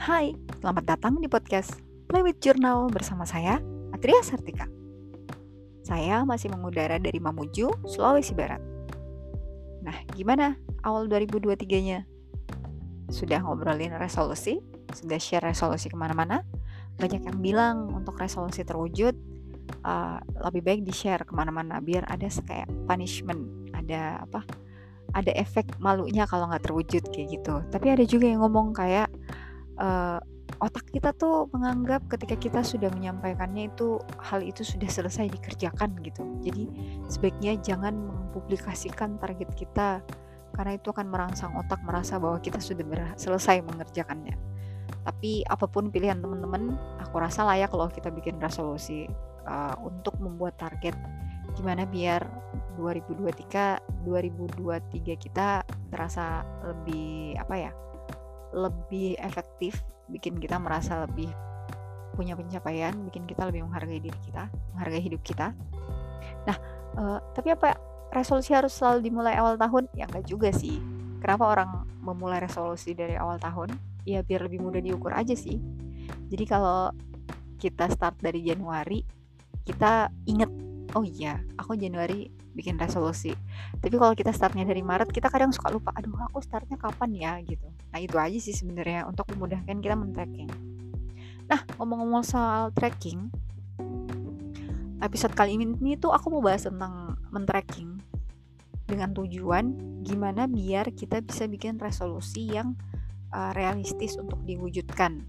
Hai, selamat datang di podcast Play with Journal bersama saya, Atria Sartika. Saya masih mengudara dari Mamuju, Sulawesi Barat. Nah, gimana awal 2023-nya? Sudah ngobrolin resolusi? Sudah share resolusi ke mana-mana? Banyak yang bilang untuk resolusi terwujud, uh, lebih baik di-share ke mana-mana biar ada kayak punishment, ada apa? Ada efek malunya kalau nggak terwujud kayak gitu. Tapi ada juga yang ngomong kayak uh, otak kita tuh menganggap ketika kita sudah menyampaikannya itu hal itu sudah selesai dikerjakan gitu. Jadi sebaiknya jangan mempublikasikan target kita karena itu akan merangsang otak merasa bahwa kita sudah selesai mengerjakannya. Tapi apa pun pilihan teman-teman, aku rasa layak loh kita bikin resolusi uh, untuk membuat target gimana biar 2023 2023 kita terasa lebih apa ya? Lebih efektif, bikin kita merasa lebih punya pencapaian, bikin kita lebih menghargai diri kita, menghargai hidup kita. Nah, uh, tapi apa resolusi harus selalu dimulai awal tahun? Ya enggak juga sih. Kenapa orang memulai resolusi dari awal tahun? Ya biar lebih mudah diukur aja sih. Jadi kalau kita start dari Januari, kita inget, oh iya, aku Januari bikin resolusi. Tapi kalau kita startnya dari Maret, kita kadang suka lupa, aduh aku startnya kapan ya gitu. Nah itu aja sih sebenarnya untuk memudahkan kita men-tracking. Nah ngomong-ngomong soal tracking, episode kali ini tuh aku mau bahas tentang men-tracking dengan tujuan gimana biar kita bisa bikin resolusi yang uh, realistis untuk diwujudkan.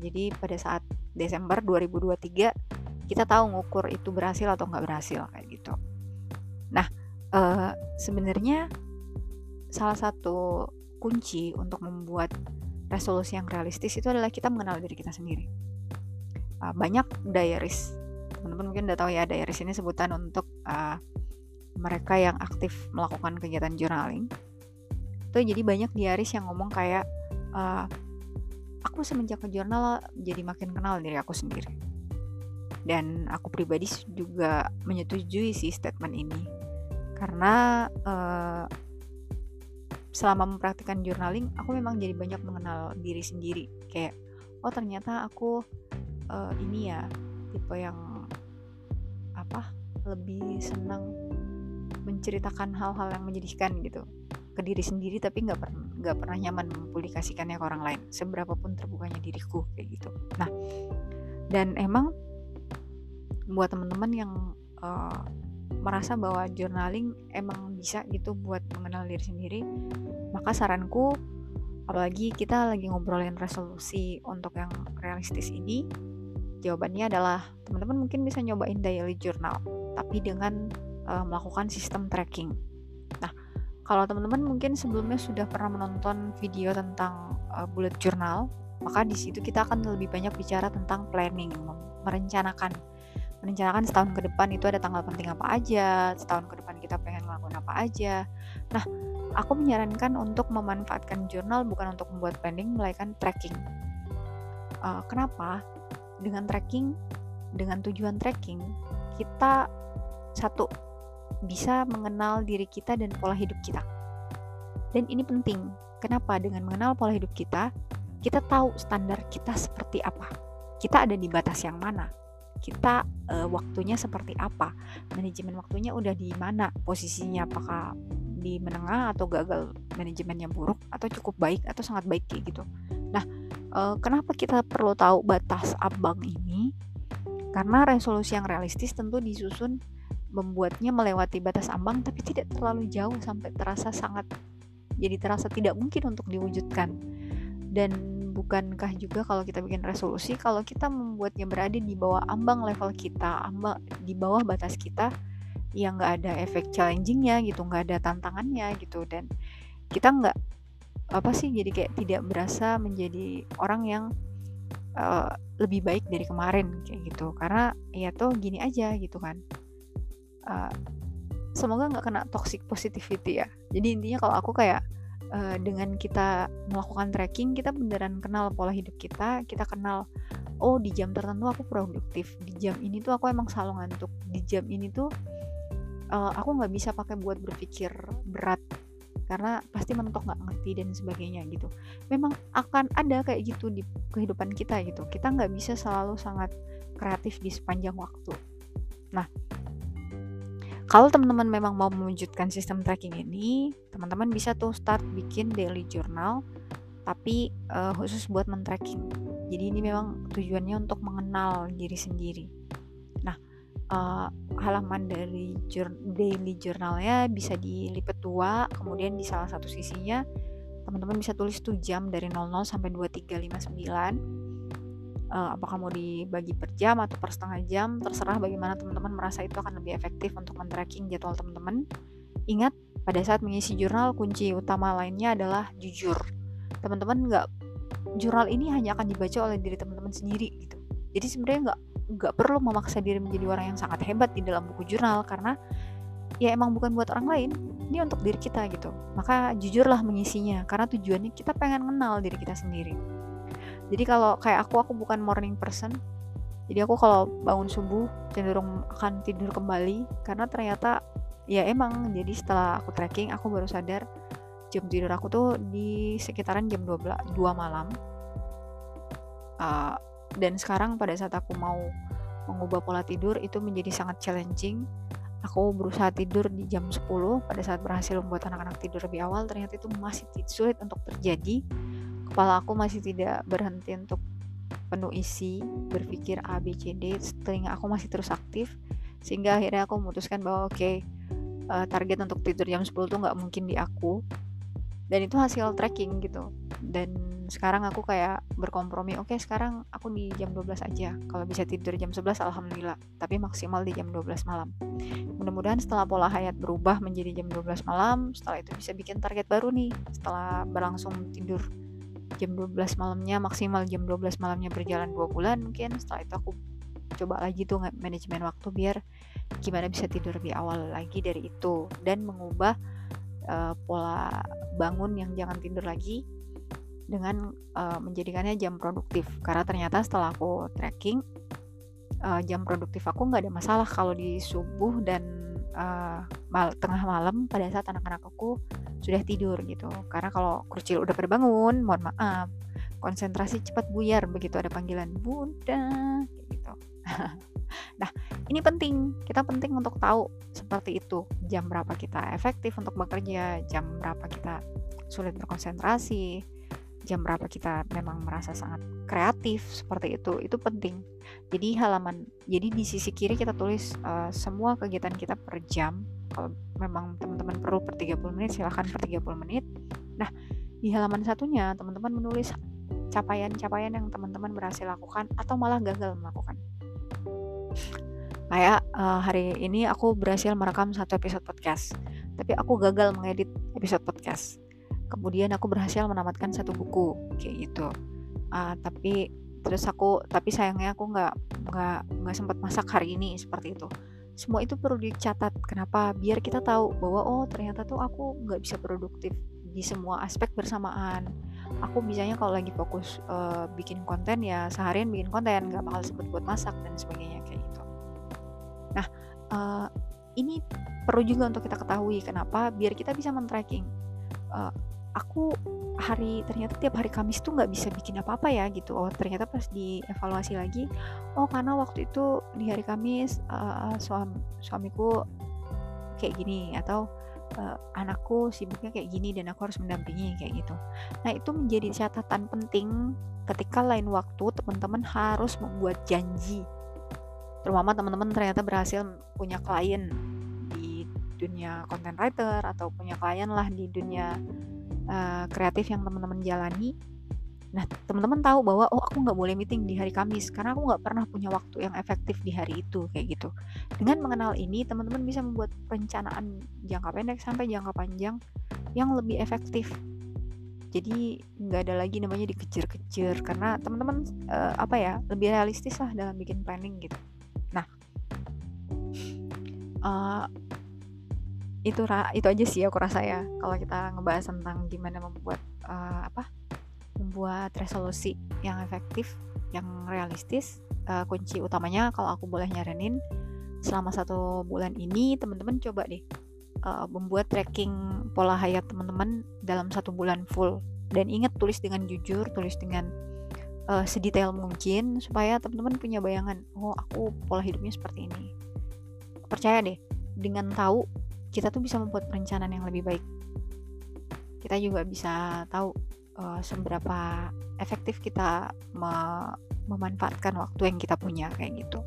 Jadi pada saat Desember 2023 kita tahu ngukur itu berhasil atau nggak berhasil kayak gitu. Uh, sebenarnya salah satu kunci untuk membuat resolusi yang realistis itu adalah kita mengenal diri kita sendiri. Uh, banyak diaries, teman-teman mungkin udah tahu ya diaries ini sebutan untuk uh, mereka yang aktif melakukan kegiatan journaling. Itu jadi banyak diaries yang ngomong kayak uh, aku semenjak ke jurnal jadi makin kenal diri aku sendiri. Dan aku pribadi juga menyetujui sih statement ini karena uh, selama mempraktikkan journaling aku memang jadi banyak mengenal diri sendiri. Kayak oh ternyata aku uh, ini ya tipe yang apa lebih senang menceritakan hal-hal yang menyedihkan gitu. Ke diri sendiri tapi nggak pernah nggak pernah nyaman mempublikasikannya ke orang lain. Seberapa pun terbukanya diriku kayak gitu. Nah dan emang buat teman-teman yang uh, merasa bahwa journaling emang bisa gitu buat mengenal diri sendiri maka saranku apalagi kita lagi ngobrolin resolusi untuk yang realistis ini jawabannya adalah teman-teman mungkin bisa nyobain daily journal tapi dengan uh, melakukan sistem tracking. Nah kalau teman-teman mungkin sebelumnya sudah pernah menonton video tentang uh, bullet journal maka di situ kita akan lebih banyak bicara tentang planning merencanakan merencanakan setahun ke depan itu ada tanggal penting apa aja, setahun ke depan kita pengen ngelakuin apa aja. Nah, aku menyarankan untuk memanfaatkan jurnal bukan untuk membuat planning, melainkan tracking. Uh, kenapa? Dengan tracking, dengan tujuan tracking, kita satu bisa mengenal diri kita dan pola hidup kita. Dan ini penting. Kenapa? Dengan mengenal pola hidup kita, kita tahu standar kita seperti apa. Kita ada di batas yang mana kita uh, waktunya seperti apa? Manajemen waktunya udah di mana? Posisinya apakah di menengah atau gagal manajemennya buruk atau cukup baik atau sangat baik kayak gitu? Nah uh, kenapa kita perlu tahu batas abang ini? Karena resolusi yang realistis tentu disusun membuatnya melewati batas ambang tapi tidak terlalu jauh sampai terasa sangat jadi terasa tidak mungkin untuk diwujudkan. Dan bukankah juga kalau kita bikin resolusi kalau kita membuatnya berada di bawah ambang level kita ambang di bawah batas kita yang nggak ada efek challengingnya gitu nggak ada tantangannya gitu. Dan kita nggak apa sih jadi kayak tidak berasa menjadi orang yang uh, lebih baik dari kemarin kayak gitu. Karena ya tuh gini aja gitu kan. Uh, semoga nggak kena toxic positivity ya. Jadi intinya kalau aku kayak uh, dengan kita melakukan tracking kita beneran kenal pola hidup kita kita kenal oh di jam tertentu aku produktif di jam ini tuh aku emang selalu ngantuk di jam ini tuh uh, aku nggak bisa pakai buat berpikir berat karena pasti mentok nggak ngerti dan sebagainya gitu. Memang akan ada kayak gitu di kehidupan kita gitu. Kita nggak bisa selalu sangat kreatif di sepanjang waktu. Nah kalau teman-teman memang mau mewujudkan sistem tracking ini teman-teman bisa tuh start bikin daily journal tapi uh, khusus buat men-tracking. Jadi ini memang tujuannya untuk mengenal diri sendiri. Nah uh, halaman dari jur daily journalnya bisa dilipat dua kemudian di salah satu sisinya teman-teman bisa tulis tuh jam dari 00 sampai 2359 uh, apakah mau dibagi per jam atau per setengah jam terserah bagaimana teman-teman merasa itu akan lebih efektif untuk men-tracking jadwal teman-teman. Ingat pada saat mengisi jurnal kunci utama lainnya adalah jujur. Teman-teman nggak jurnal ini hanya akan dibaca oleh diri teman-teman sendiri gitu. Jadi sebenarnya nggak nggak perlu memaksa diri menjadi orang yang sangat hebat di dalam buku jurnal karena ya emang bukan buat orang lain ini untuk diri kita gitu. Maka jujurlah mengisinya karena tujuannya kita pengen kenal diri kita sendiri jadi kalau kayak aku aku bukan morning person. Jadi aku kalau bangun subuh cenderung akan tidur kembali karena ternyata ya emang jadi setelah aku tracking aku baru sadar jam tidur aku tuh di sekitaran jam 12 2 malam. Uh, dan sekarang pada saat aku mau mengubah pola tidur itu menjadi sangat challenging. Aku berusaha tidur di jam 10 pada saat berhasil membuat anak-anak tidur lebih awal ternyata itu masih sulit untuk terjadi kepala aku masih tidak berhenti untuk penuh isi berpikir A B C D. Telinga aku masih terus aktif sehingga akhirnya aku memutuskan bahwa oke okay, uh, eh, target untuk tidur jam 10 tuh nggak mungkin di aku. Dan itu hasil tracking gitu. Dan sekarang aku kayak berkompromi oke okay, sekarang aku di jam 12 aja. Kalau bisa tidur jam 11 alhamdulillah. Tapi maksimal di jam 12 malam. Mudah-mudahan setelah pola hayat berubah menjadi jam 12 malam setelah itu bisa bikin target baru nih. Setelah berlangsung tidur jam 12 malamnya maksimal jam 12 malamnya berjalan dua bulan mungkin. Setelah itu aku coba lagi tuh manajemen waktu biar gimana bisa tidur lebih awal lagi dari itu. Dan mengubah uh, pola bangun yang jangan tidur lagi dengan uh, menjadikannya jam produktif. Karena ternyata setelah aku tracking uh, jam produktif aku nggak ada masalah kalau di subuh dan uh, mal tengah malam pada saat anak-anak aku sudah tidur gitu. Karena kalau krucil udah berbangun mohon maaf. Konsentrasi cepat buyar begitu ada panggilan bunda gitu. Nah ini penting. Kita penting untuk tahu seperti itu jam berapa kita efektif untuk bekerja jam berapa kita sulit berkonsentrasi jam berapa kita memang merasa sangat kreatif seperti itu itu penting. Jadi halaman jadi di sisi kiri kita tulis uh, semua kegiatan kita per jam. Kalau memang teman-teman perlu per 30 menit silahkan per 30 menit. Nah di halaman satunya teman-teman menulis capaian-capaian yang teman-teman berhasil lakukan atau malah gagal melakukan. Kayak uh, hari ini aku berhasil merekam satu episode podcast tapi aku gagal mengedit episode podcast kemudian aku berhasil menamatkan satu buku kayak gitu. Uh, tapi terus aku tapi sayangnya aku nggak nggak nggak sempat masak hari ini seperti itu. Semua itu perlu dicatat. Kenapa? Biar kita tahu bahwa oh ternyata tuh aku nggak bisa produktif di semua aspek bersamaan. Aku bisanya kalau lagi fokus uh, bikin konten ya seharian bikin konten. Nggak bakal sempet buat masak dan sebagainya kayak gitu. Nah, uh, ini perlu juga untuk kita ketahui kenapa? Biar kita bisa men-tracking. Uh, aku hari ternyata tiap hari Kamis tuh nggak bisa bikin apa-apa ya gitu. Oh ternyata pas dievaluasi lagi, oh karena waktu itu di hari Kamis uh, suam, suamiku kayak gini atau uh, anakku sibuknya kayak gini dan aku harus mendampingi kayak gitu. Nah itu menjadi catatan penting ketika lain waktu teman-teman harus membuat janji terutama teman-teman ternyata berhasil punya klien di dunia content writer atau punya klien lah di dunia uh, kreatif yang teman-teman jalani. Nah teman-teman tahu bahwa oh aku nggak boleh meeting di hari Kamis karena aku nggak pernah punya waktu yang efektif di hari itu kayak gitu. Dengan mengenal ini teman-teman bisa membuat perencanaan jangka pendek sampai jangka panjang yang lebih efektif. Jadi nggak ada lagi namanya dikejar-kejar karena teman-teman uh, apa ya lebih realistis lah dalam bikin planning gitu. Nah, uh, itu itu aja sih aku rasa ya kalau kita ngebahas tentang gimana membuat uh, apa membuat resolusi yang efektif yang realistis uh, kunci utamanya kalau aku boleh nyaranin selama satu bulan ini teman-teman coba deh uh, membuat tracking pola hayat teman-teman dalam satu bulan full. Dan ingat tulis dengan jujur tulis dengan uh, sedetail mungkin supaya teman-teman punya bayangan oh aku pola hidupnya seperti ini. Percaya deh dengan tahu kita tuh bisa membuat perencanaan yang lebih baik. Kita juga bisa tahu uh, seberapa efektif kita me memanfaatkan waktu yang kita punya kayak gitu.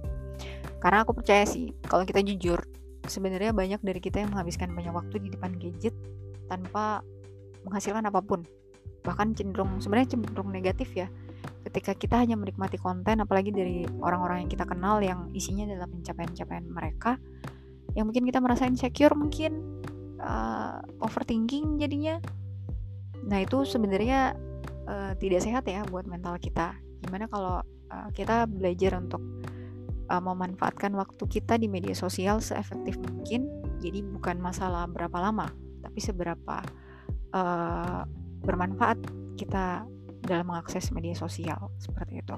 Karena aku percaya sih kalau kita jujur sebenarnya banyak dari kita yang menghabiskan banyak waktu di depan gadget tanpa menghasilkan apa pun. Bahkan cenderung sebenarnya cenderung negatif ya ketika kita hanya menikmati konten apalagi dari orang-orang yang kita kenal yang isinya adalah pencapaian-pencapaian mereka yang mungkin kita merasa insecure mungkin uh, overthinking jadinya nah itu sebenarnya uh, tidak sehat ya buat mental kita gimana kalau uh, kita belajar untuk uh, memanfaatkan waktu kita di media sosial seefektif mungkin. Jadi bukan masalah berapa lama, tapi seberapa uh, bermanfaat kita dalam mengakses media sosial seperti itu.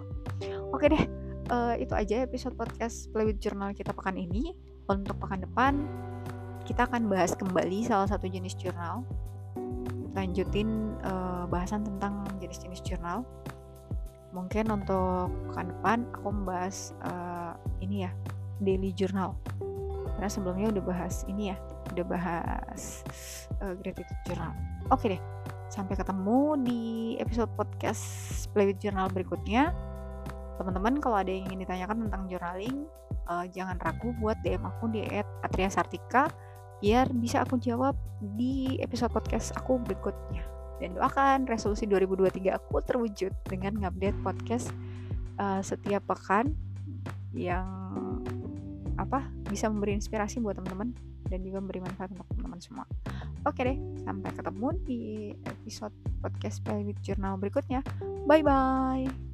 Oke deh, uh, itu aja episode podcast Play Journal kita pekan ini. Untuk pekan depan kita akan bahas kembali salah satu jenis jurnal. Lanjutin uh, bahasan tentang jenis-jenis jurnal. Mungkin untuk pekan depan aku membahas uh, ini ya daily journal. Karena sebelumnya udah bahas ini ya udah bahas uh, gratitude journal. Oke deh sampai ketemu di episode podcast play with journal berikutnya teman-teman kalau ada yang ingin ditanyakan tentang journaling uh, jangan ragu buat DM aku di @atriasartika biar bisa aku jawab di episode podcast aku berikutnya dan doakan resolusi 2023 aku terwujud dengan ngupdate podcast uh, setiap pekan yang apa bisa memberi inspirasi buat teman-teman dan juga memberi manfaat untuk teman-teman semua. Oke deh, sampai ketemu di episode podcast with Journal berikutnya. Bye bye.